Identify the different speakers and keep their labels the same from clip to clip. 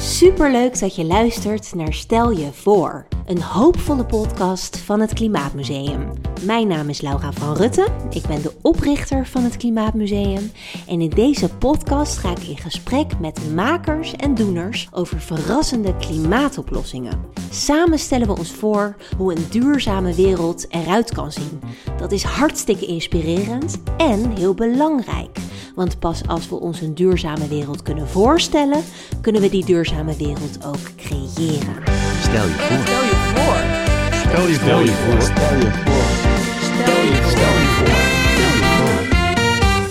Speaker 1: Superleuk dat je luistert naar Stel je voor, een hoopvolle podcast van het Klimaatmuseum. Mijn naam is Laura van Rutten, ik ben de oprichter van het Klimaatmuseum en in deze podcast ga ik in gesprek met makers en doeners over verrassende klimaatoplossingen. Samen stellen we ons voor hoe een duurzame wereld eruit kan zien. Dat is hartstikke inspirerend en heel belangrijk. Want pas als we ons een duurzame wereld kunnen voorstellen, kunnen we die duurzame wereld ook creëren.
Speaker 2: Stel je voor.
Speaker 3: Stel je voor.
Speaker 2: Stel je
Speaker 4: Stel je voor. Stel je voor.
Speaker 3: Stel je voor.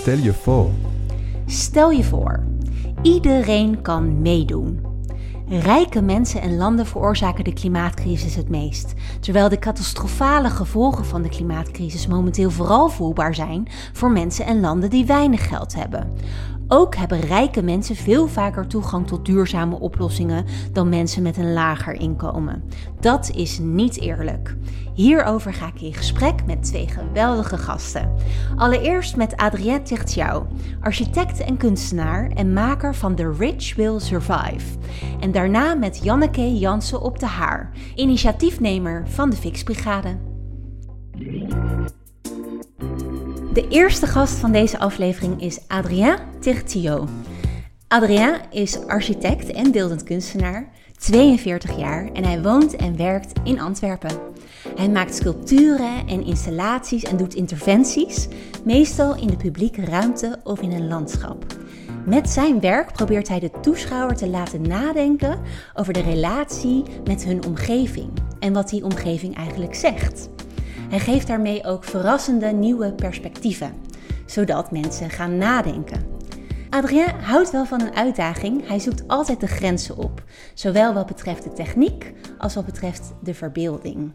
Speaker 4: Stel je voor.
Speaker 1: Stel je voor, iedereen kan meedoen. Rijke mensen en landen veroorzaken de klimaatcrisis het meest, terwijl de catastrofale gevolgen van de klimaatcrisis momenteel vooral voelbaar zijn voor mensen en landen die weinig geld hebben. Ook hebben rijke mensen veel vaker toegang tot duurzame oplossingen dan mensen met een lager inkomen. Dat is niet eerlijk. Hierover ga ik in gesprek met twee geweldige gasten. Allereerst met Adrien Tichtiau, architect en kunstenaar en maker van The Rich Will Survive. En daarna met Janneke Jansen op de Haar, initiatiefnemer van de Fixbrigade. De eerste gast van deze aflevering is Adrien Tirtio. Adrien is architect en beeldend kunstenaar, 42 jaar en hij woont en werkt in Antwerpen. Hij maakt sculpturen en installaties en doet interventies, meestal in de publieke ruimte of in een landschap. Met zijn werk probeert hij de toeschouwer te laten nadenken over de relatie met hun omgeving en wat die omgeving eigenlijk zegt. Hij geeft daarmee ook verrassende nieuwe perspectieven, zodat mensen gaan nadenken. Adrien houdt wel van een uitdaging. Hij zoekt altijd de grenzen op, zowel wat betreft de techniek als wat betreft de verbeelding.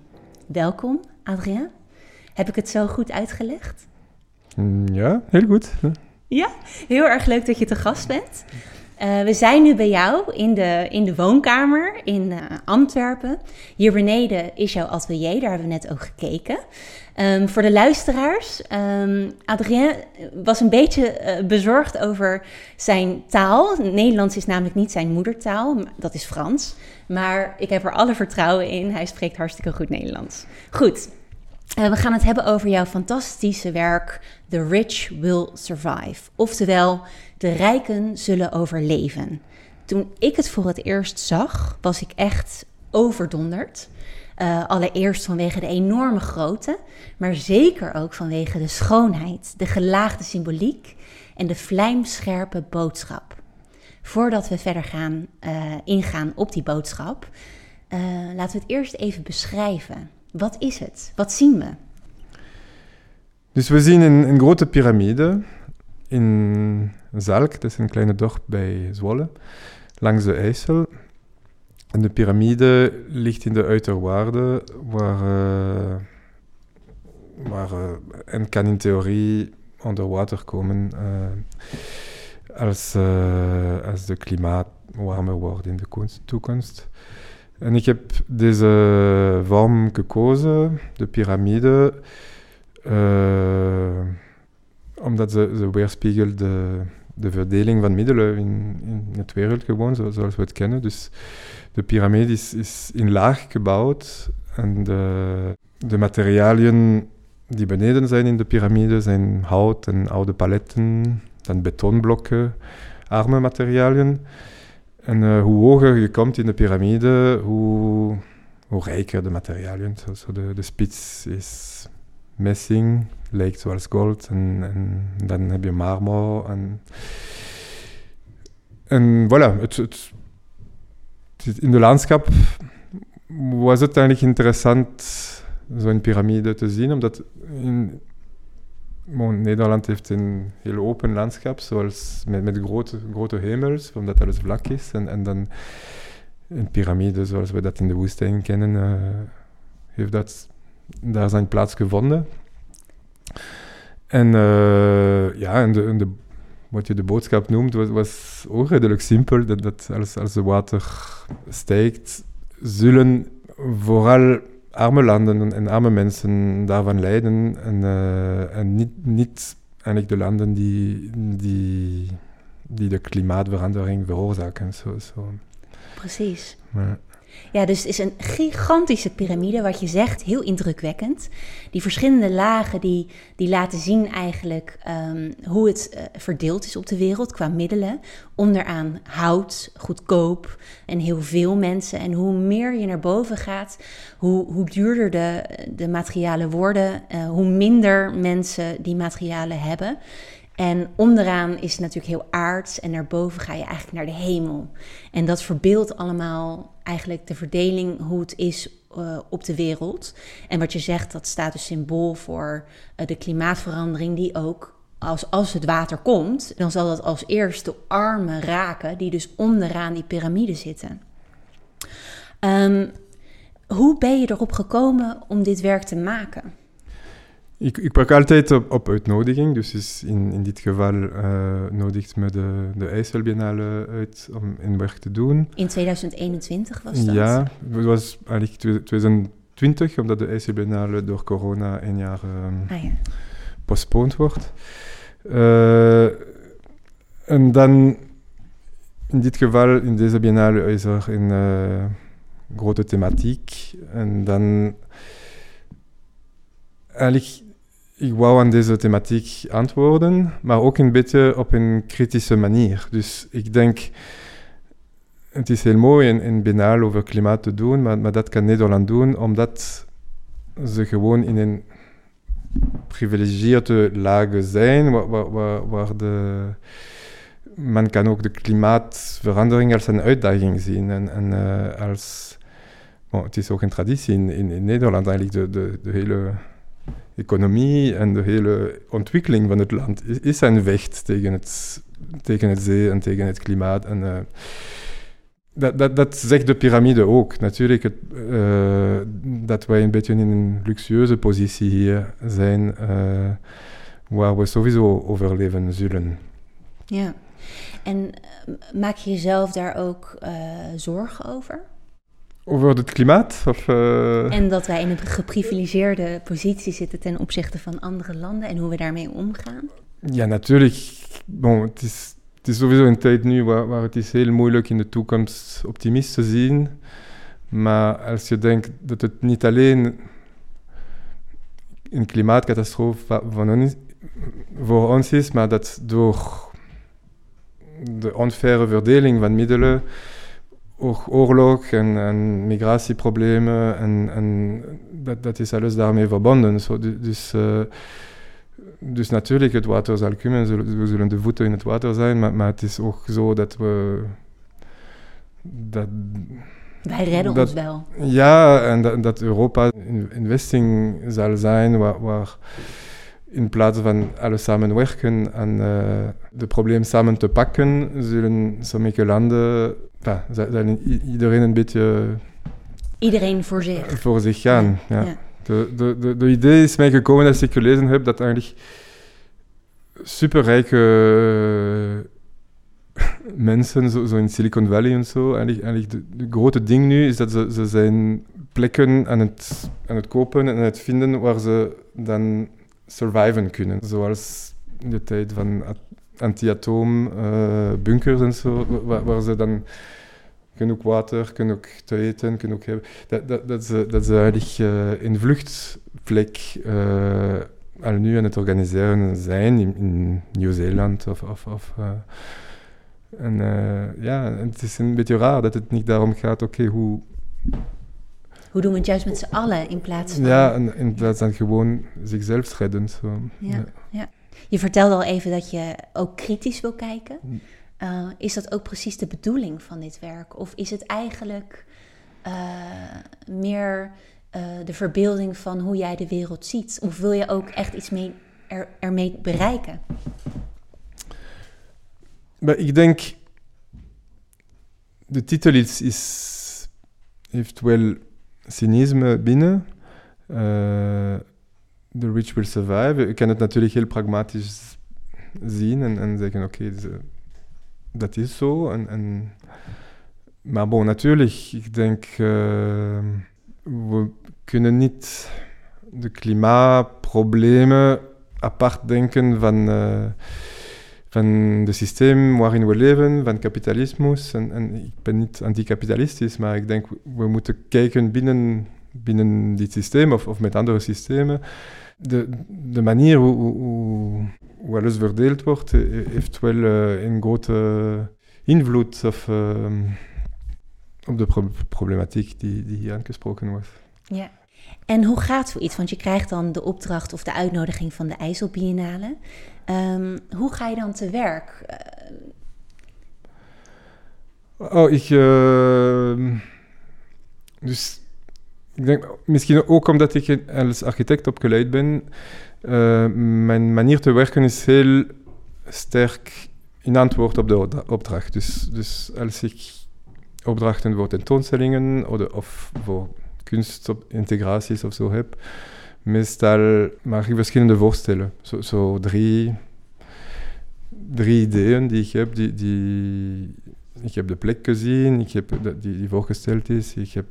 Speaker 1: Welkom, Adrien. Heb ik het zo goed uitgelegd?
Speaker 4: Mm, Ja, heel goed.
Speaker 1: Ja, heel erg leuk dat je te gast bent. Eh, we zijn nu bij jou in de, in de woonkamer in eh, Antwerpen. Hier beneden is jouw atelier, daar hebben we net ook gekeken. Ehm, voor de luisteraars, um, Adrien was een beetje eh, bezorgd over zijn taal. Nederlands is namelijk niet zijn moedertaal, dat is Frans. Maar ik heb er alle vertrouwen in, hij spreekt hartstikke goed Nederlands. Goed, we gaan het hebben over jouw fantastische werk The Rich Will Survive. Oftewel, de rijken zullen overleven. Toen ik het voor het eerst zag, was ik echt overdonderd. Uh, allereerst vanwege de enorme grootte, maar zeker ook vanwege de schoonheid, de gelaagde symboliek en de vlijmscherpe boodschap. Voordat we verder gaan uh, ingaan op die boodschap, uh, laten we het eerst even beschrijven. Wat is het? Wat zien we?
Speaker 4: Dus we zien een, een grote piramide in Zalk, dat is een kleine dorp bij Zwolle, langs de IJssel. En de piramide ligt in de uiterwaarden, waar, uh, waar uh, en kan in theorie onder water komen uh, als, als de klimaat warmer wordt in de toekomst. En ik heb deze vorm gekozen, de piramide, omdat ze, ze weerspiegelt de, de verdeling van middelen in, in het wereld gewoon, zo, zoals we het kennen. Dus de piramide is, is in laag gebouwd en de, de materialen die beneden zijn in de piramide zijn hout en oude paletten, dan betonblokken, arme materialen. En uh, hoe hoger je komt in de piramide, hoe, hoe rijker de materialen. So de, de spits is messing, lijkt zoals goud. En, en, dan heb je marmer. En, en voilà, het, het, in de landschap was het eigenlijk interessant zo'n piramide te zien, omdat in, Bon, Nederland heeft een heel open landschap, zoals met, met grote, grote hemels, omdat alles vlak is. En, en dan een piramide, zoals we dat in de woestijn kennen, uh, heeft dat daar zijn plaats gevonden. En uh, ja, en de, en de, wat je de boodschap noemt, was, was ook redelijk simpel. Dat, dat als, als het water stijgt, zullen vooral arme landen en arme mensen daarvan lijden en, uh, en niet, niet eigenlijk de landen die, die, die de klimaatverandering veroorzaken. Zo, zo.
Speaker 1: Precies. Ja, dus het is een gigantische piramide, wat je zegt, heel indrukwekkend. Die verschillende lagen die, die laten zien eigenlijk ehm, hoe het eh, verdeeld is op de wereld qua middelen. Onderaan hout, goedkoop en heel veel mensen. En hoe meer je naar boven gaat, hoe, hoe duurder de, de materialen worden, eh, hoe minder mensen die materialen hebben. En onderaan is het natuurlijk heel aards en naar boven ga je eigenlijk naar de hemel. En dat verbeeldt allemaal eigenlijk de verdeling hoe het is uh, op de wereld. En wat je zegt, dat staat dus symbool voor uh, de klimaatverandering die ook als, als het water komt, dan zal dat als eerste de armen raken die dus onderaan die piramide zitten. Um, hoe ben je erop gekomen om dit werk te maken?
Speaker 4: Ik, ik pak altijd op, op uitnodiging, dus is in, in dit geval uh, nodigt me de, de IJsselbiennale uit om een werk te doen.
Speaker 1: In 2021 was dat?
Speaker 4: Ja, het was eigenlijk 2020, omdat de IJsselbiennale door corona een jaar um, ah, ja. postponed wordt. Uh, en dan, in dit geval, in deze biennale is er een uh, grote thematiek. En dan eigenlijk ik wou aan deze thematiek antwoorden, maar ook een beetje op een kritische manier. Dus ik denk, het is heel mooi in, in over klimaat te doen, maar, maar dat kan Nederland doen omdat ze gewoon in een privilegieerde lage zijn, waar, waar, waar de, man kan ook de klimaatverandering als een uitdaging zien. En, en uh, als, bon, het is ook een traditie in, in, in Nederland eigenlijk, de, de, de hele economie en de hele ontwikkeling van het land is, een vecht tegen het, tegen het zee en tegen het klimaat. En, uh, dat, dat, dat zegt de piramide ook. Natuurlijk het, uh, dat wij een beetje in een luxueuze positie hier zijn, uh, waar we sowieso overleven zullen.
Speaker 1: Ja, en maak je jezelf daar ook zorgen over?
Speaker 4: Over het klimaat? Of, uh...
Speaker 1: En dat wij in een geprivilegeerde positie zitten ten opzichte van andere landen en hoe we daarmee omgaan?
Speaker 4: Ja, natuurlijk. Bon, het, is, het is sowieso een tijd nu waar, waar het is heel moeilijk in de toekomst optimist te zien. Maar als je denkt dat het niet alleen een klimaatcatastrofe van ons, voor ons is, maar dat door de onfaire verdeling van middelen oorlog en, en migratieproblemen en, en dat, dat, is alles daarmee verbonden. So, dus, uh, dus natuurlijk, het water zal komen, we zullen de voeten in het water zijn, maar, maar het is ook zo dat we... Dat,
Speaker 1: Wij redden
Speaker 4: dat,
Speaker 1: ons wel.
Speaker 4: Ja, en dat, dat Europa een investing zal zijn waar, waar in plaats van alle samenwerken en uh, de probleem samen te pakken, zullen sommige landen ja, zijn iedereen een beetje...
Speaker 1: Iedereen voor zich.
Speaker 4: Voor zich gaan, ja. ja. De, de, de, de, idee is mij gekomen als ik gelezen heb dat eigenlijk superrijke mensen, zo, zo, in Silicon Valley en zo, eigenlijk, eigenlijk de, de, grote ding nu is dat ze, ze zijn plekken aan het, aan het kopen en aan het vinden waar ze dan surviven kunnen. Zoals in de tijd van anti-atoom uh, bunkers en zo, waar, waar, ze dan genoeg water, genoeg te eten, genoeg hebben. Dat, dat, dat, ze, dat ze eigenlijk uh, een vluchtplek uh, al nu aan het organiseren zijn in, in Nieuw-Zeeland of... of, of en ja, het is een beetje raar dat het niet daarom gaat, oké, okay, hoe
Speaker 1: hoe doen we het juist met z'n allen in plaats van...
Speaker 4: Ja, in, in plaats van gewoon zichzelf redden. Zo.
Speaker 1: Ja, ja. ja, Je vertelde al even dat je ook kritisch wil kijken. Uh, is dat ook precies de bedoeling van dit werk? Of is het eigenlijk uh, meer uh, de verbeelding van hoe jij de wereld ziet? Of wil je ook echt iets mee er, ermee bereiken?
Speaker 4: Maar ik denk... De titel is, is heeft wel cynisme binnen. The rich will survive. Je kan het natuurlijk heel pragmatisch zien en, en zeggen: oké, okay, dat is zo. En, maar bon, natuurlijk, ik denk, uh, we kunnen niet de klimaatproblemen apart denken van, uh, van het systeem waarin we leven, van kapitalismus. En, en ik ben niet anticapitalistisch, maar ik denk we moeten kijken binnen, binnen dit systeem of, of met andere systemen. De, de manier hoe alles verdeeld wordt, eh, heeft wel uh, een grote invloed of, uh, op de pro problematiek die, die hier aangesproken was.
Speaker 1: Ja. En hoe gaat zoiets? Want je krijgt dan de opdracht of de uitnodiging van de IJsselbiennale. Um, hoe ga je dan te werk?
Speaker 4: Oh, ik. Uh, dus ik denk misschien ook omdat ik als architect opgeleid ben. Uh, mijn manier te werken is heel sterk in antwoord op de opdracht. Dus, dus als ik opdrachten voor tentoonstellingen of, of voor kunstintegraties of zo heb, meestal maak ik verschillende voorstellen. Zo, zo drie, drie ideeën die ik heb. Die, die, ik heb de plek gezien, ik heb die, die voorgesteld is, ik, heb,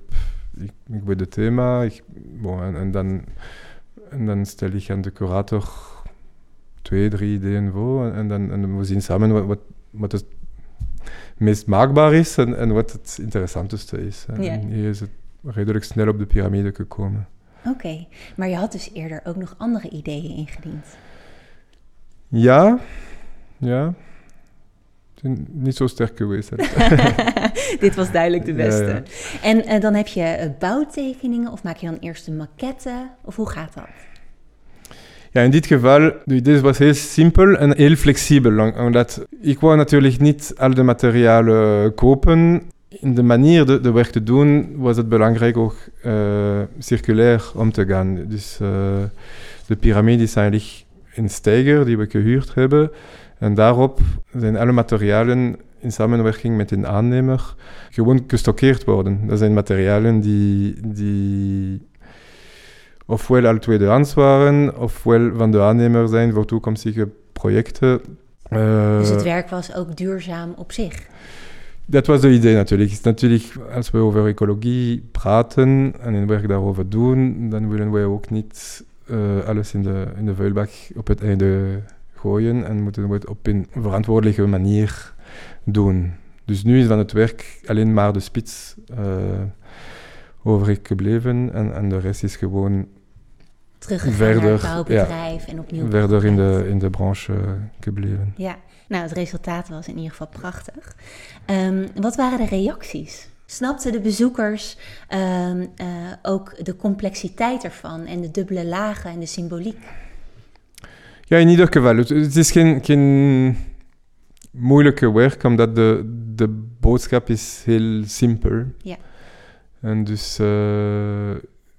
Speaker 4: ik, weet het thema. Ik, bon, en, dan, en dan stel ik aan de curator twee, drie ideeën voor. En, dan, en dan we zien samen wat, wat, wat het meest maakbaar is en, en wat het interessantste is. En hier is het redelijk snel op de piramide gekomen.
Speaker 1: Oké, maar je had dus eerder ook nog andere ideeën ingediend.
Speaker 4: Ja, ja. Niet zo sterk geweest.
Speaker 1: Dit was duidelijk de beste.
Speaker 4: ja.
Speaker 1: En eh, dan heb je eh, bouwtekeningen of maak je dan eerst een maquette? Of hoe gaat dat?
Speaker 4: Ja, in dit geval, idee was heel simpel en heel flexibel. Omdat ik wou natuurlijk niet al de materialen kopen. In de manier de, de werk te doen was het belangrijk ook eh, circulair om te gaan. Dus de piramide is eigenlijk een steiger die we gehuurd hebben. En daarop zijn alle materialen in samenwerking met een aannemer gewoon gestockeerd worden. Dat zijn materialen die, die ofwel al tweedehands waren, ofwel van de aannemer zijn voor toekomstige projecten. Eh,
Speaker 1: Dus het werk was ook duurzaam op zich.
Speaker 4: dat was de idee natuurlijk. Is natuurlijk, als we over ecologie praten en een werk daarover doen, dan willen wij ook niet eh, alles in de, in de vuilbak op het einde gooien en moeten we het op een verantwoordelijke manier doen. Dus nu is van het werk alleen maar de spits uh, overgebleven en, en de rest is gewoon
Speaker 1: Teruggegaan
Speaker 4: Verder,
Speaker 1: naar het bouwbedrijf en opnieuw.
Speaker 4: verder in de, in de branche gebleven.
Speaker 1: Ja, nou het resultaat was in ieder geval prachtig. Um, wat waren de reacties? Snapten de bezoekers um, uh, ook de complexiteit ervan en de dubbele lagen en de symboliek?
Speaker 4: Ja, in ieder geval. Het, het is geen, geen moeilijke werk, omdat de, de boodschap is heel simpel.
Speaker 1: Ja.
Speaker 4: En dus uh,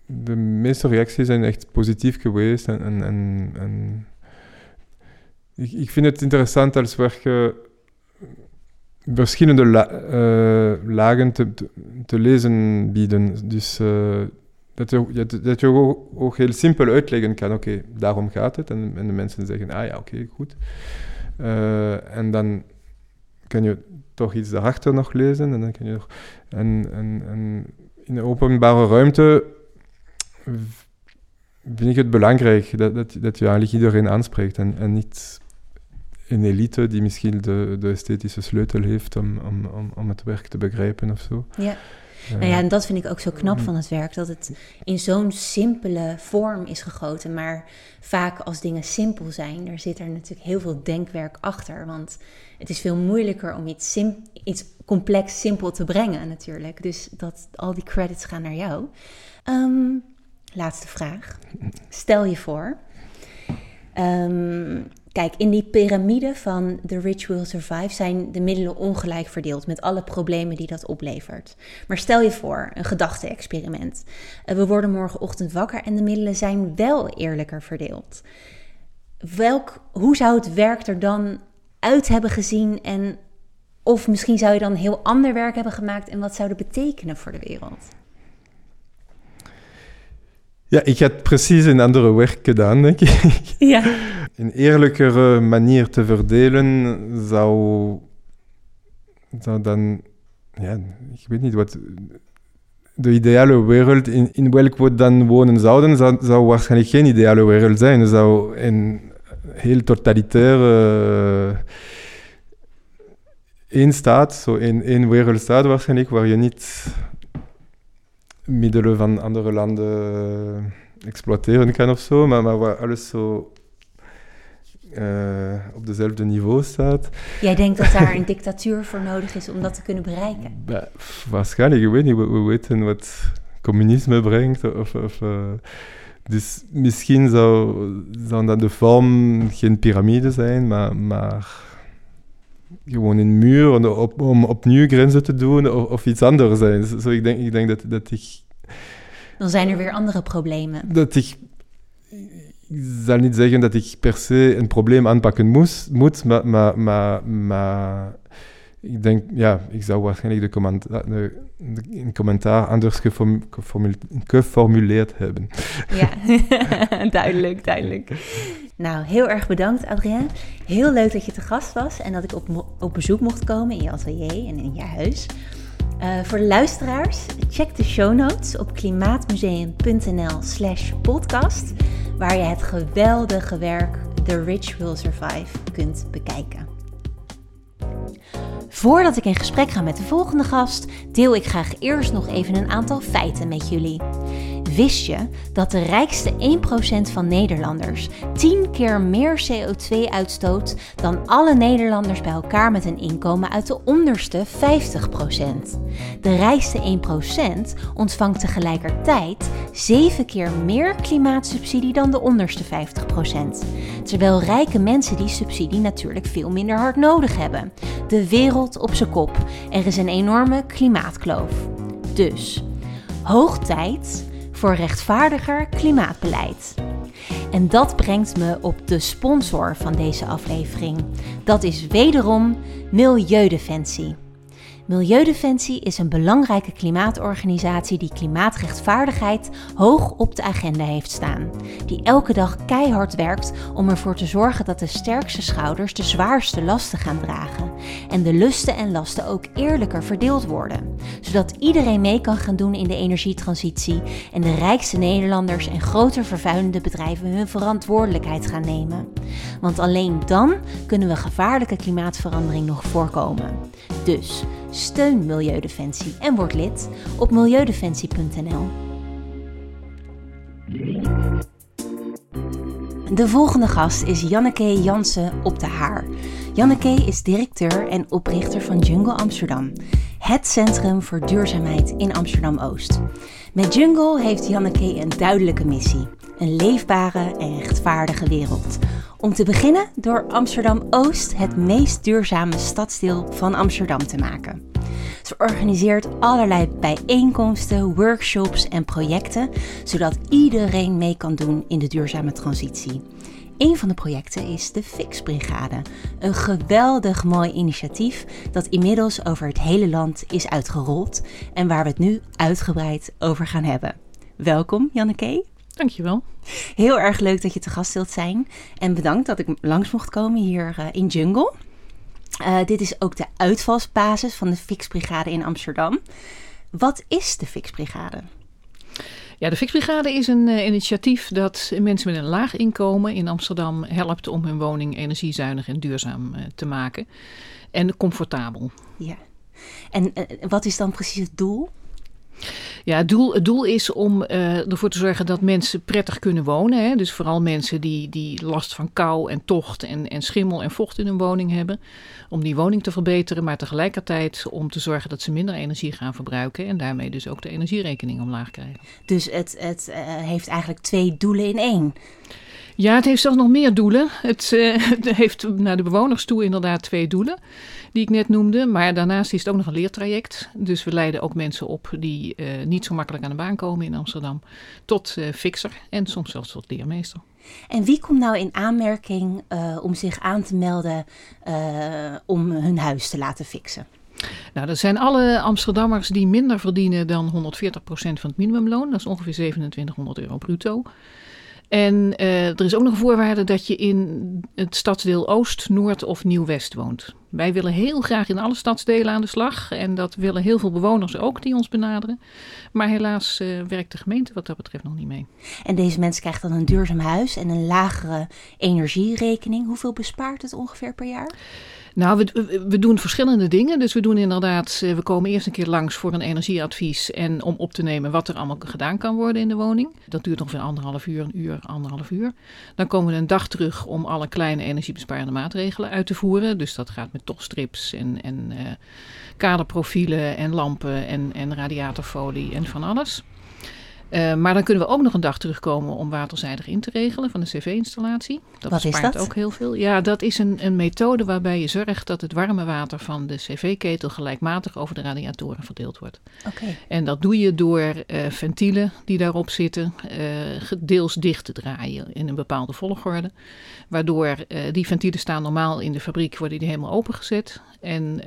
Speaker 4: de meeste reacties zijn echt positief geweest. En, en, en, en ik, ik, vind het interessant als werken verschillende la, uh, lagen te, te, te, lezen bieden. Dus uh, dat je, dat je ook, heel simpel uitleggen kan, oké, daarom gaat het. En, en, de mensen zeggen, ah ja, oké, goed. Uh, en dan kan je toch iets daarachter nog lezen. En dan kan je nog... En in de openbare ruimte vind ik het belangrijk dat, dat, dat je eigenlijk iedereen aanspreekt en, en niet een elite die misschien de, de esthetische sleutel heeft om, om, om, om het werk te begrijpen of zo.
Speaker 1: Ja. Nou ja, en dat vind ik ook zo knap van het werk, dat het in zo'n simpele vorm is gegoten. Maar vaak als dingen simpel zijn, er zit er natuurlijk heel veel denkwerk achter. Want het is veel moeilijker om iets, sim iets complex simpel te brengen natuurlijk. Dus dat, al die credits gaan naar jou. Um, laatste vraag. Stel je voor, um, kijk, in die piramide van The Rich Will Survive zijn de middelen ongelijk verdeeld met alle problemen die dat oplevert. Maar stel je voor, een gedachte-experiment. Uh, we worden morgenochtend wakker en de middelen zijn wel eerlijker verdeeld. Welk, hoe zou het werk er dan uit hebben gezien en of misschien zou je dan heel ander werk hebben gemaakt en wat zou dat betekenen voor de wereld?
Speaker 4: Ja, ik had precies een andere werk gedaan, denk ik.
Speaker 1: Ja.
Speaker 4: Een eerlijkere manier te verdelen zou, zou dan, ja, ik weet niet wat, de ideale wereld in, in welke we dan wonen zouden, zou, zou waarschijnlijk geen ideale wereld zijn. Er zou een, heel totalitaire één staat, zo één, één wereldstaat waarschijnlijk, waar je niet middelen van andere landen exploiteren kan of zo, maar, maar waar alles zo uh, op dezelfde niveau staat.
Speaker 1: Jij denkt dat daar een dictatuur voor nodig is om dat te kunnen bereiken?
Speaker 4: Bah, waarschijnlijk, ik weet niet. We, we, weten wat communisme brengt. Of, of uh, dus misschien zou, zou dat de vorm geen piramide zijn, maar, maar gewoon een muur op, om opnieuw grenzen te doen of, of iets anders zijn. Zo, so, ik, denk, ik denk dat, dat ik...
Speaker 1: Dan zijn er weer andere problemen.
Speaker 4: Dat ik... Ik zal niet zeggen dat ik per se een probleem aanpakken moest, moet, maar, maar, maar, maar ik denk, ja, ik zou waarschijnlijk de commentaar, de, commentaar anders geform, geformuleerd hebben.
Speaker 1: Ja, duidelijk, duidelijk. Nou, heel erg bedankt Adrien. Heel leuk dat je te gast was en dat ik op, bezoek mocht komen in je atelier en in je huis. Uh, voor de luisteraars, check de show notes op klimaatmuseum.nl slash podcast, waar je het geweldige werk The Rich Will Survive kunt bekijken. Voordat ik in gesprek ga met de volgende gast, deel ik graag eerst nog even een aantal feiten met jullie. Wist je dat de rijkste 1% van Nederlanders 10 keer meer CO2 uitstoot dan alle Nederlanders bij elkaar met een inkomen uit de onderste 50%? De rijkste 1% ontvangt tegelijkertijd 7 keer meer klimaatsubsidie dan de onderste 50%. Terwijl rijke mensen die subsidie natuurlijk veel minder hard nodig hebben. De wereld op zijn kop. Er is een enorme klimaatkloof. Dus, hoog tijd voor rechtvaardiger klimaatbeleid. En dat brengt me op de sponsor van deze aflevering. Dat is wederom Milieudefensie. Milieudefensie is een belangrijke klimaatorganisatie die klimaatrechtvaardigheid hoog op de agenda heeft staan. Die elke dag keihard werkt om ervoor te zorgen dat de sterkste schouders de zwaarste lasten gaan dragen. En de lusten en lasten ook eerlijker verdeeld worden. Zodat iedereen mee kan gaan doen in de energietransitie en de rijkste Nederlanders en groter vervuilende bedrijven hun verantwoordelijkheid gaan nemen. Want alleen dan kunnen we gevaarlijke klimaatverandering nog voorkomen. Dus Steun Milieudefensie en word lid op milieudefensie.nl. De volgende gast is Janneke Jansen op de Haar. Janneke is directeur en oprichter van Jungle Amsterdam, het centrum voor duurzaamheid in Amsterdam-Oost. Met Jungle heeft Janneke een duidelijke missie: een leefbare en rechtvaardige wereld om te beginnen door Amsterdam-Oost het meest duurzame stadsdeel van Amsterdam te maken. Ze organiseert allerlei bijeenkomsten, workshops en projecten, zodat iedereen mee kan doen in de duurzame transitie. Een van de projecten is de Fixbrigade, een geweldig mooi initiatief dat inmiddels over het hele land is uitgerold en waar we het nu uitgebreid over gaan hebben. Welkom Janneke.
Speaker 5: Dankjewel.
Speaker 1: Heel erg leuk dat je te gast wilt zijn. En bedankt dat ik langs mocht komen hier uh, in Jungle. Uh, dit is ook de uitvalsbasis van de Fixbrigade in Amsterdam. Wat is de Fixbrigade?
Speaker 5: Ja, de Fixbrigade is een uh, initiatief dat mensen met een laag inkomen in Amsterdam helpt om hun woning energiezuinig en duurzaam te maken. En comfortabel.
Speaker 1: Ja. En wat is dan precies het doel?
Speaker 5: Ja, het doel, het doel is om uh, ervoor te zorgen dat mensen prettig kunnen wonen. Hè? Dus vooral mensen die, die last van kou en tocht en, en schimmel en vocht in hun woning hebben. Om die woning te verbeteren, maar tegelijkertijd om te zorgen dat ze minder energie gaan verbruiken. En daarmee dus ook de energierekening omlaag krijgen.
Speaker 1: Dus het, het uh, heeft eigenlijk twee doelen in één.
Speaker 5: Ja, het heeft zelfs nog meer doelen. Het, uh, het heeft naar de bewoners toe inderdaad twee doelen die ik net noemde. Maar daarnaast is het ook nog een leertraject. Dus we leiden ook mensen op die uh, niet zo makkelijk aan de baan komen in Amsterdam. Tot uh, fixer en soms zelfs tot leermeester.
Speaker 1: En wie komt nou in aanmerking om zich aan te melden om hun huis te laten fixen?
Speaker 5: Nou, dat zijn alle Amsterdammers die minder verdienen dan 140% van het minimumloon. Dat is ongeveer 2700 euro bruto. En eh, er is ook nog een voorwaarde dat je in het stadsdeel Oost, Noord of Nieuw-West woont. Wij willen heel graag in alle stadsdelen aan de slag. En dat willen heel veel bewoners ook die ons benaderen. Maar helaas eh, werkt de gemeente wat dat betreft nog niet mee.
Speaker 1: En deze mensen krijgen dan een duurzaam huis en een lagere energierekening. Hoeveel bespaart het ongeveer per jaar?
Speaker 5: Nou, we, we- doen verschillende dingen. Dus we doen inderdaad, eh, we komen eerst een keer langs voor een energieadvies en om op te nemen wat er allemaal gedaan kan worden in de woning. Dat duurt ongeveer anderhalf uur, een uur, anderhalf uur. Dan komen we een dag terug om alle kleine energiebesparende maatregelen uit te voeren. Dus dat gaat met tochtstrips en, en eh, kaderprofielen en lampen en, en radiatorfolie en van alles. Eh, maar dan kunnen we ook nog een dag terugkomen om waterzijdig in te regelen van de cv-installatie. Dat
Speaker 1: Wat is
Speaker 5: bespaart
Speaker 1: dat?
Speaker 5: ook heel veel. Ja, dat is een, een methode waarbij je zorgt dat het warme water van de cv-ketel gelijkmatig over de radiatoren verdeeld wordt.
Speaker 1: Oké.
Speaker 5: En dat doe je door eh, ventielen die daarop zitten, ge- deels dicht te draaien in een bepaalde volgorde. Waardoor die ventielen staan normaal in de fabriek, worden die helemaal opengezet. En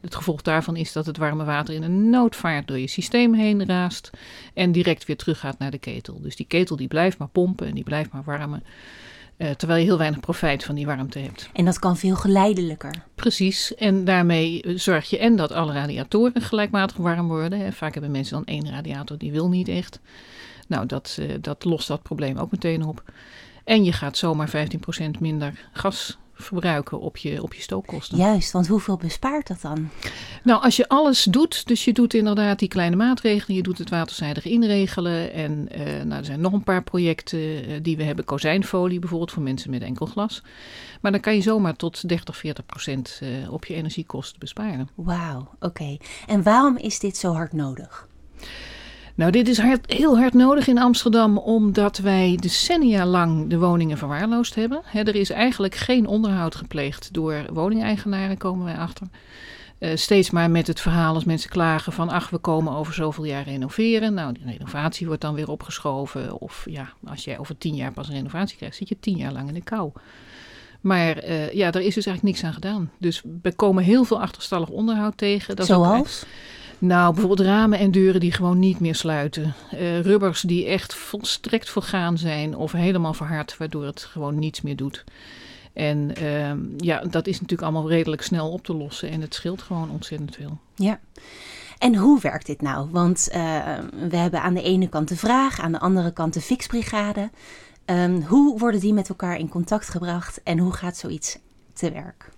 Speaker 5: het gevolg daarvan is dat het warme water in een noodvaart door je systeem heen raast. En direct weer teruggaat naar de ketel. Dus die ketel die blijft maar pompen en die blijft maar warmen. eh, terwijl je heel weinig profijt van die warmte hebt.
Speaker 1: En dat kan veel geleidelijker.
Speaker 5: Precies, en daarmee eh, zorg je en dat alle radiatoren gelijkmatig warm worden. Hè. Vaak hebben mensen dan één radiator, die wil niet echt. Nou, dat, eh, dat lost dat probleem ook meteen op. En je gaat zomaar 15% minder gas verbruiken op je, op je stookkosten.
Speaker 1: Juist, want hoeveel bespaart dat dan?
Speaker 5: Nou, als je alles doet, dus je doet inderdaad die kleine maatregelen, je doet het waterzijdig inregelen. En eh, nou, er zijn nog een paar projecten eh, die we hebben, kozijnfolie bijvoorbeeld voor mensen met enkel glas. Maar dan kan je zomaar tot 30, 40 procent eh, op je energiekosten besparen.
Speaker 1: Wauw, oké. En waarom is dit zo hard nodig?
Speaker 5: Nou, dit is hard, heel hard nodig in Amsterdam, omdat wij decennia lang de woningen verwaarloosd hebben. Er is eigenlijk geen onderhoud gepleegd door woningeigenaren, komen wij achter. Eh, steeds maar met het verhaal als mensen klagen van ach, we komen over zoveel jaar renoveren. Nou, die renovatie wordt dan weer opgeschoven. Of ja, als jij over tien jaar pas een renovatie krijgt, zit je tien jaar lang in de kou. Maar eh, ja, er is dus eigenlijk niks aan gedaan. Dus we komen heel veel achterstallig onderhoud tegen. Dat is ook
Speaker 1: Zoals?
Speaker 5: Nou, bijvoorbeeld ramen en deuren die gewoon niet meer sluiten. Eh, rubbers die echt volstrekt vergaan zijn of helemaal verhard, waardoor het gewoon niets meer doet. En ehm, ja, dat is natuurlijk allemaal redelijk snel op te lossen en het scheelt gewoon ontzettend veel.
Speaker 1: Ja. En hoe werkt dit nou? Want eh, we hebben aan de ene kant de vraag, aan de andere kant de fixbrigade. Ehm, hoe worden die met elkaar in contact gebracht en hoe gaat zoiets te werk?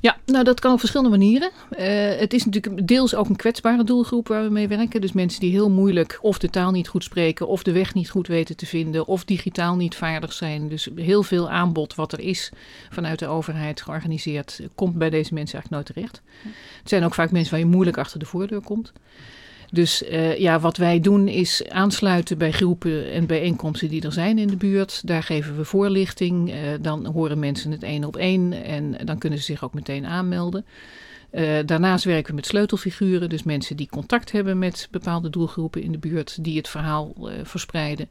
Speaker 5: Ja, nou dat kan op verschillende manieren. Eh, het is natuurlijk deels ook een kwetsbare doelgroep waar we mee werken. Dus mensen die heel moeilijk of de taal niet goed spreken, of de weg niet goed weten te vinden, of digitaal niet vaardig zijn. Dus heel veel aanbod wat er is vanuit de overheid georganiseerd, komt bij deze mensen eigenlijk nooit terecht. Het zijn ook vaak mensen waar je moeilijk achter de voordeur komt. Dus eh, ja, wat wij doen is aansluiten bij groepen en bijeenkomsten die er zijn in de buurt. Daar geven we voorlichting. Eh, dan horen mensen het één op één en dan kunnen ze zich ook meteen aanmelden. Eh, daarnaast werken we met sleutelfiguren, dus mensen die contact hebben met bepaalde doelgroepen in de buurt, die het verhaal eh, verspreiden.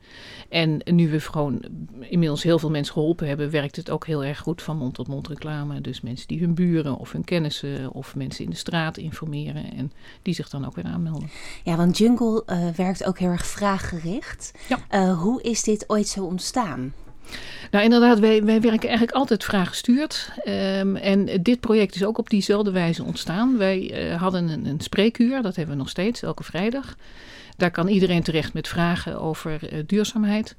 Speaker 5: En nu we gewoon inmiddels heel veel mensen geholpen hebben, werkt het ook heel erg goed van mond tot mond reclame. Dus mensen die hun buren of hun kennissen of mensen in de straat informeren en die zich dan ook weer aanmelden.
Speaker 1: Ja, want Jungle eh, werkt ook heel erg vraaggericht.
Speaker 5: Ja.
Speaker 1: Hoe is dit ooit zo ontstaan?
Speaker 5: Nou, inderdaad, wij, wij werken eigenlijk altijd vraaggestuurd. Ehm, en dit project is ook op diezelfde wijze ontstaan. Wij eh, hadden een, een spreekuur, dat hebben we nog steeds, elke vrijdag. Daar kan iedereen terecht met vragen over eh, duurzaamheid.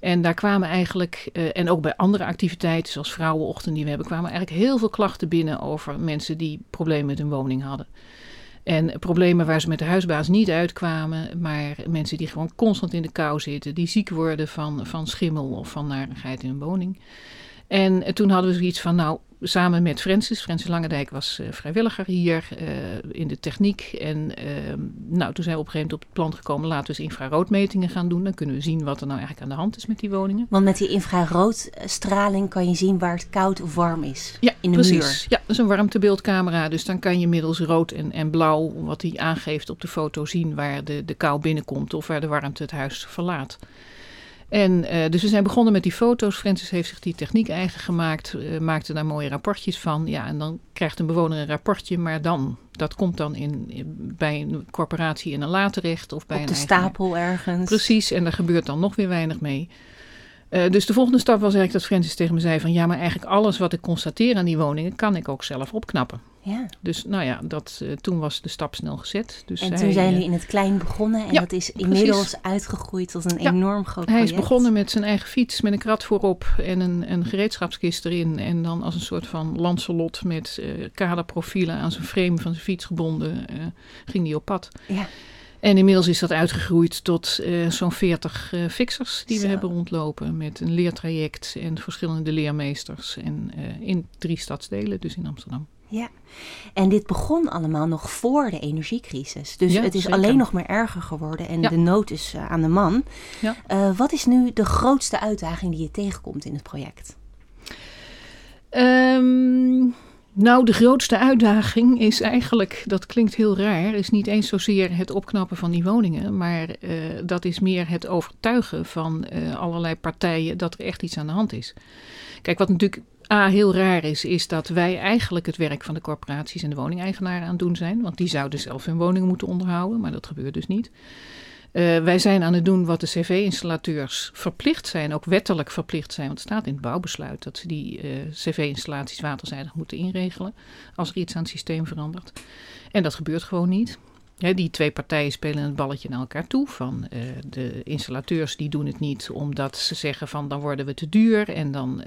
Speaker 5: En daar kwamen eigenlijk, eh, en ook bij andere activiteiten zoals Vrouwenochtend die we hebben, kwamen eigenlijk heel veel klachten binnen over mensen die problemen met hun woning hadden. En problemen waar ze met de huisbaas niet uitkwamen, maar mensen die gewoon constant in de kou zitten, die ziek worden van, van schimmel of van narigheid in hun woning. En eh, toen hadden we zoiets van, nou, samen met Francis, Francis Langendijk was eh, vrijwilliger hier eh, in de techniek. En ehm, nou, toen zijn we op een gegeven moment op het plan gekomen, laten we eens infraroodmetingen gaan doen. Dan kunnen we zien wat er nou eigenlijk aan de hand is met die woningen.
Speaker 1: Want met die infraroodstraling kan je zien waar het koud of warm is.
Speaker 5: Ja,
Speaker 1: In de
Speaker 5: precies.
Speaker 1: muur.
Speaker 5: Ja, dat is een warmtebeeldcamera. Dus dan kan je middels rood en, en blauw, wat hij aangeeft op de foto, zien waar de, de kou binnenkomt of waar de warmte het huis verlaat. En eh, dus we zijn begonnen met die foto's. Francis heeft zich die techniek eigen gemaakt, eh, maakte daar mooie rapportjes van. Ja, en dan krijgt een bewoner een rapportje, maar dan, dat komt dan in, in- bij een corporatie in een la terecht of bij
Speaker 1: Op
Speaker 5: een
Speaker 1: de stapel ergens.
Speaker 5: Precies, en daar gebeurt dan nog weer weinig mee. Eh, dus de volgende stap was eigenlijk dat Francis tegen me zei van ja, maar eigenlijk alles wat ik constateer aan die woningen kan ik ook zelf opknappen.
Speaker 1: Ja.
Speaker 5: Dus nou ja, dat, eh, toen was de stap snel gezet. Dus
Speaker 1: En
Speaker 5: hij,
Speaker 1: toen zijn
Speaker 5: eh,
Speaker 1: jullie in het klein begonnen en
Speaker 5: ja,
Speaker 1: dat is
Speaker 5: precies.
Speaker 1: inmiddels uitgegroeid tot een
Speaker 5: Ja,
Speaker 1: enorm groot
Speaker 5: Hij
Speaker 1: project.
Speaker 5: is begonnen met zijn eigen fiets, met een krat voorop en een, een gereedschapskist erin. En dan als een soort van Lancelot met eh kaderprofielen aan zijn frame van zijn fiets gebonden, eh, ging hij op pad.
Speaker 1: Ja.
Speaker 5: En inmiddels is dat uitgegroeid tot eh, zo'n 40 eh, fixers die
Speaker 1: Zo.
Speaker 5: we hebben rondlopen. Met een leertraject en verschillende leermeesters. En eh, in drie stadsdelen, dus in Amsterdam.
Speaker 1: Ja, en dit begon allemaal nog voor de energiecrisis. Dus
Speaker 5: Ja,
Speaker 1: het is
Speaker 5: zeker.
Speaker 1: alleen nog maar erger geworden en
Speaker 5: Ja.
Speaker 1: de nood is aan de man.
Speaker 5: Ja.
Speaker 1: Wat is nu de grootste uitdaging die je tegenkomt in het project?
Speaker 5: Ehm, nou, de grootste uitdaging is eigenlijk, dat klinkt heel raar, is niet eens zozeer het opknappen van die woningen, maar eh, dat is meer het overtuigen van eh, allerlei partijen dat er echt iets aan de hand is. Kijk, wat natuurlijk A heel raar is, is dat wij eigenlijk het werk van de corporaties en de woningeigenaren aan het doen zijn, want die zouden zelf hun woningen moeten onderhouden, maar dat gebeurt dus niet. Eh, wij zijn aan het doen wat de cv-installateurs verplicht zijn, ook wettelijk verplicht zijn. Want het staat in het bouwbesluit dat ze die eh, cv-installaties waterzijdig moeten inregelen als er iets aan het systeem verandert. En dat gebeurt gewoon niet. Die twee partijen spelen het balletje naar elkaar toe. Van eh, de installateurs die doen het niet omdat ze zeggen van dan worden we te duur en dan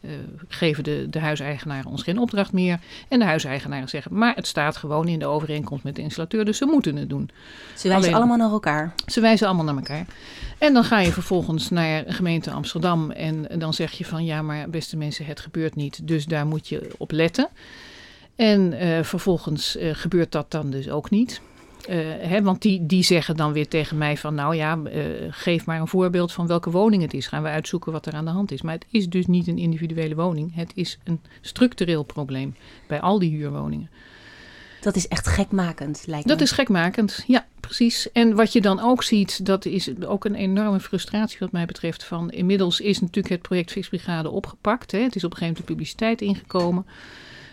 Speaker 5: eh, geven de, de huiseigenaren ons geen opdracht meer. En de huiseigenaren zeggen, maar het staat gewoon in de overeenkomst met de installateur, dus ze moeten het doen.
Speaker 1: Ze wijzen
Speaker 5: Alleen-
Speaker 1: allemaal naar elkaar.
Speaker 5: Ze wijzen allemaal naar elkaar. En dan ga je vervolgens naar gemeente Amsterdam en dan zeg je van ja, maar beste mensen, het gebeurt niet, dus daar moet je op letten. En eh, vervolgens eh, gebeurt dat dan dus ook niet. Eh, hè, want die, die zeggen dan weer tegen mij van nou ja, eh, geef maar een voorbeeld van welke woning het is. Gaan we uitzoeken wat er aan de hand is. Maar het is dus niet een individuele woning. Het is een structureel probleem bij al die huurwoningen.
Speaker 1: Dat is echt gekmakend, lijkt me.
Speaker 5: Dat is gekmakend, ja, precies. En wat je dan ook ziet, dat is ook een enorme frustratie wat mij betreft. Van inmiddels is natuurlijk het project Fixbrigade opgepakt. Hè. Het is op een gegeven moment de publiciteit ingekomen.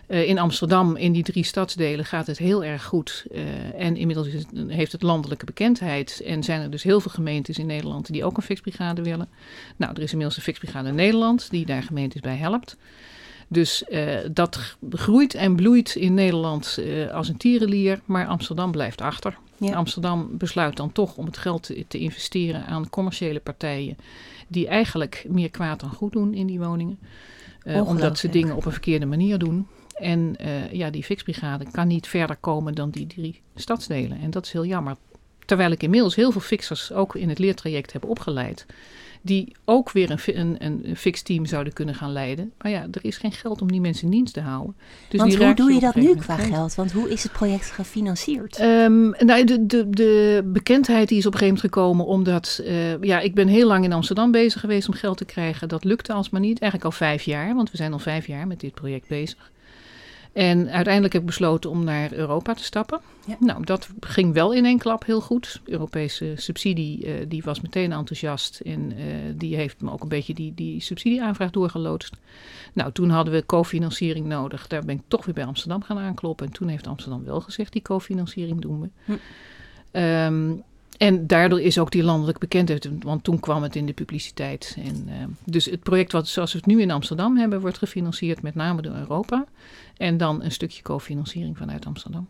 Speaker 5: Eh, in Amsterdam, in die drie stadsdelen, gaat het heel erg goed. Eh, en inmiddels het, heeft het landelijke bekendheid. En zijn er dus heel veel gemeentes in Nederland die ook een fixbrigade willen. Nou, er is inmiddels een fixbrigade in Nederland die daar gemeentes bij helpt. Dus eh, dat groeit en bloeit in Nederland als een tierenlier, maar Amsterdam blijft achter.
Speaker 1: Ja.
Speaker 5: Amsterdam besluit dan toch om het geld te, te investeren aan commerciële partijen die eigenlijk meer kwaad dan goed doen in die woningen. Omdat ze dingen op een verkeerde manier doen. En eh, ja, die fixbrigade kan niet verder komen dan die drie stadsdelen. En dat is heel jammer. Terwijl ik inmiddels heel veel fixers ook in het leertraject heb opgeleid. Die ook weer een, een, een fixteam zouden kunnen gaan leiden. Maar ja, er is geen geld om die mensen in dienst te houden. Dus
Speaker 1: Want hoe doe je dat nu qua geld? Want hoe is het project gefinancierd?
Speaker 5: Ehm, nou, de, de, de bekendheid die is op een gegeven moment gekomen omdat... eh, ja, ik ben heel lang in Amsterdam bezig geweest om geld te krijgen. Dat lukte alsmaar niet. Eigenlijk al vijf jaar, want we zijn al vijf jaar met dit project bezig. En uiteindelijk heb ik besloten om naar Europa te stappen.
Speaker 1: Ja.
Speaker 5: Nou, dat ging wel in één klap heel goed. Europese subsidie, eh, die was meteen enthousiast. En eh, die heeft me ook een beetje die, die subsidieaanvraag doorgeloodst. Nou, toen hadden we cofinanciering nodig. Daar ben ik toch weer bij Amsterdam gaan aankloppen. En toen heeft Amsterdam wel gezegd, die cofinanciering doen we.
Speaker 1: Hm.
Speaker 5: Ehm, en daardoor is ook die landelijk bekendheid, want toen kwam het in de publiciteit. En, ehm, dus het project wat zoals we het nu in Amsterdam hebben, wordt gefinancierd met name door Europa. En dan een stukje cofinanciering vanuit Amsterdam.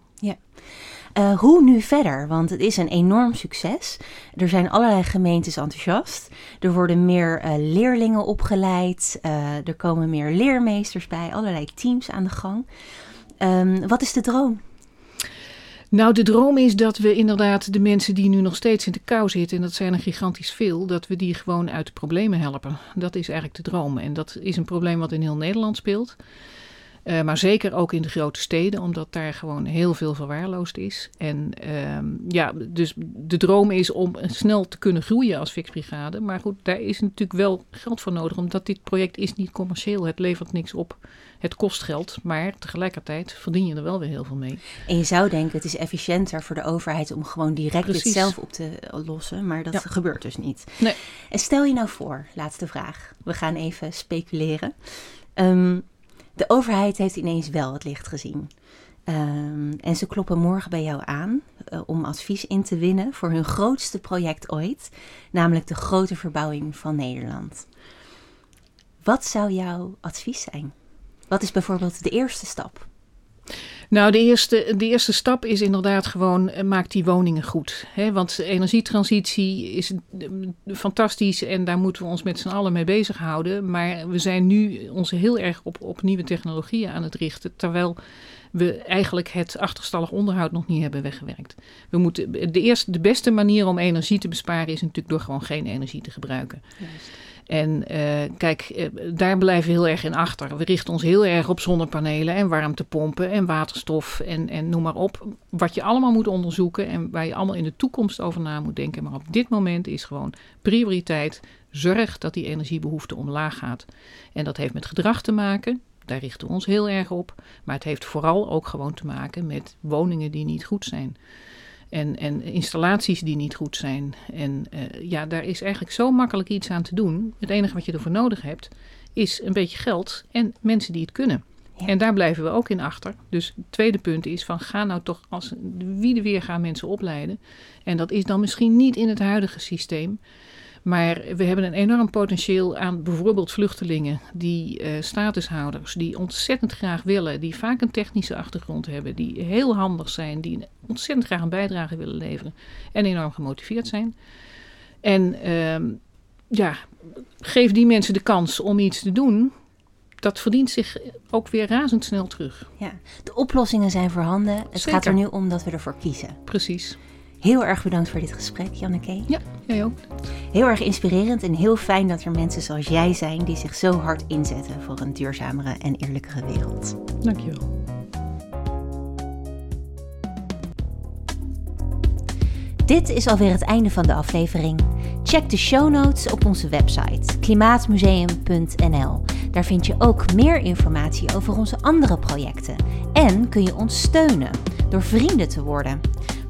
Speaker 1: Eh, hoe nu verder? Want het is een enorm succes. Er zijn allerlei gemeentes enthousiast. Er worden meer eh, leerlingen opgeleid. Eh, er komen meer leermeesters bij. Allerlei teams aan de gang. Ehm, wat is de droom?
Speaker 5: Nou, de droom is dat we inderdaad de mensen die nu nog steeds in de kou zitten, en dat zijn er gigantisch veel, dat we die gewoon uit de problemen helpen. Dat is eigenlijk de droom. En dat is een probleem wat in heel Nederland speelt. Eh, maar zeker ook in de grote steden, omdat daar gewoon heel veel verwaarloosd is. En ehm, ja, dus de droom is om snel te kunnen groeien als fixbrigade. Maar goed, daar is natuurlijk wel geld voor nodig, omdat dit project is niet commercieel. Het levert niks op. Het kost geld, maar tegelijkertijd verdien je er wel weer heel veel mee.
Speaker 1: En je zou denken, het is efficiënter voor de overheid om gewoon direct dit
Speaker 5: Precies.
Speaker 1: zelf op te lossen. Maar dat
Speaker 5: Ja.
Speaker 1: gebeurt dus niet.
Speaker 5: Nee.
Speaker 1: En stel je nou voor, laatste vraag. We gaan even speculeren. Ehm, de overheid heeft ineens wel het licht gezien. Ehm, en ze kloppen morgen bij jou aan. eh, om advies in te winnen voor hun grootste project ooit, namelijk de grote verbouwing van Nederland. Wat zou jouw advies zijn? Wat is bijvoorbeeld de eerste stap?
Speaker 5: Nou, de eerste, de eerste stap is inderdaad gewoon, uh, maak die woningen goed. Hè? Want energietransitie is uh, fantastisch en daar moeten we ons met z'n allen mee bezighouden. Maar we zijn nu ons heel erg op, op nieuwe technologieën aan het richten, terwijl we eigenlijk het achterstallig onderhoud nog niet hebben weggewerkt. We moeten, de, eerste, de beste manier om energie te besparen is natuurlijk door gewoon geen energie te gebruiken. Juist. En uh, kijk, uh, daar blijven we heel erg in achter. We richten ons heel erg op zonnepanelen en warmtepompen en waterstof en, en noem maar op. Wat je allemaal moet onderzoeken en waar je allemaal in de toekomst over na moet denken. Maar op dit moment is gewoon prioriteit. Zorg dat die energiebehoefte omlaag gaat. En dat heeft met gedrag te maken. Daar richten we ons heel erg op. Maar het heeft vooral ook gewoon te maken met woningen die niet goed zijn. En, en installaties die niet goed zijn. En uh, ja, daar is eigenlijk zo makkelijk iets aan te doen. Het enige wat je ervoor nodig hebt, is een beetje geld en mensen die het kunnen. Ja. En daar blijven we ook in achter. Dus het tweede punt is van ga nou toch als wie de weer gaan mensen opleiden. En dat is dan misschien niet in het huidige systeem. Maar we hebben een enorm potentieel aan bijvoorbeeld vluchtelingen, die uh, statushouders, die ontzettend graag willen, die vaak een technische achtergrond hebben, die heel handig zijn, die ontzettend graag een bijdrage willen leveren en enorm gemotiveerd zijn. En uh, ja, geef die mensen de kans om iets te doen. Dat verdient zich ook weer razendsnel terug.
Speaker 1: Ja, de oplossingen zijn voorhanden. Het Zeker. gaat er nu om dat we ervoor kiezen.
Speaker 5: Precies.
Speaker 1: Heel erg bedankt voor dit gesprek, Janneke.
Speaker 5: Ja, jij ook.
Speaker 1: Heel erg inspirerend en heel fijn dat er mensen zoals jij zijn die zich zo hard inzetten voor een duurzamere en eerlijkere wereld.
Speaker 5: Dankjewel.
Speaker 1: Dit is alweer het einde van de aflevering. Check de show notes op onze website klimaatmuseum.nl. Daar vind je ook meer informatie over onze andere projecten. En kun je ons steunen door vrienden te worden.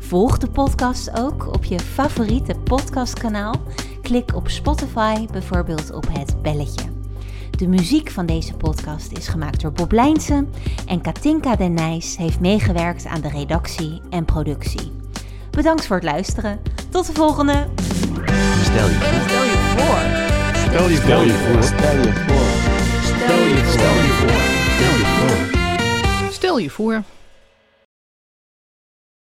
Speaker 1: Volg de podcast ook op je favoriete podcastkanaal. Klik op Spotify bijvoorbeeld op het belletje. De muziek van deze podcast is gemaakt door Bob Lijnsen en Katinka Den Nijs heeft meegewerkt aan de redactie en productie. Bedankt voor het luisteren. Tot de volgende.
Speaker 2: Stel je voor.
Speaker 3: Stel je voor.
Speaker 2: Stel je
Speaker 3: Stel je voor.
Speaker 2: Stel je voor.
Speaker 3: Stel je voor.
Speaker 2: Stel je voor.
Speaker 5: Stel je voor.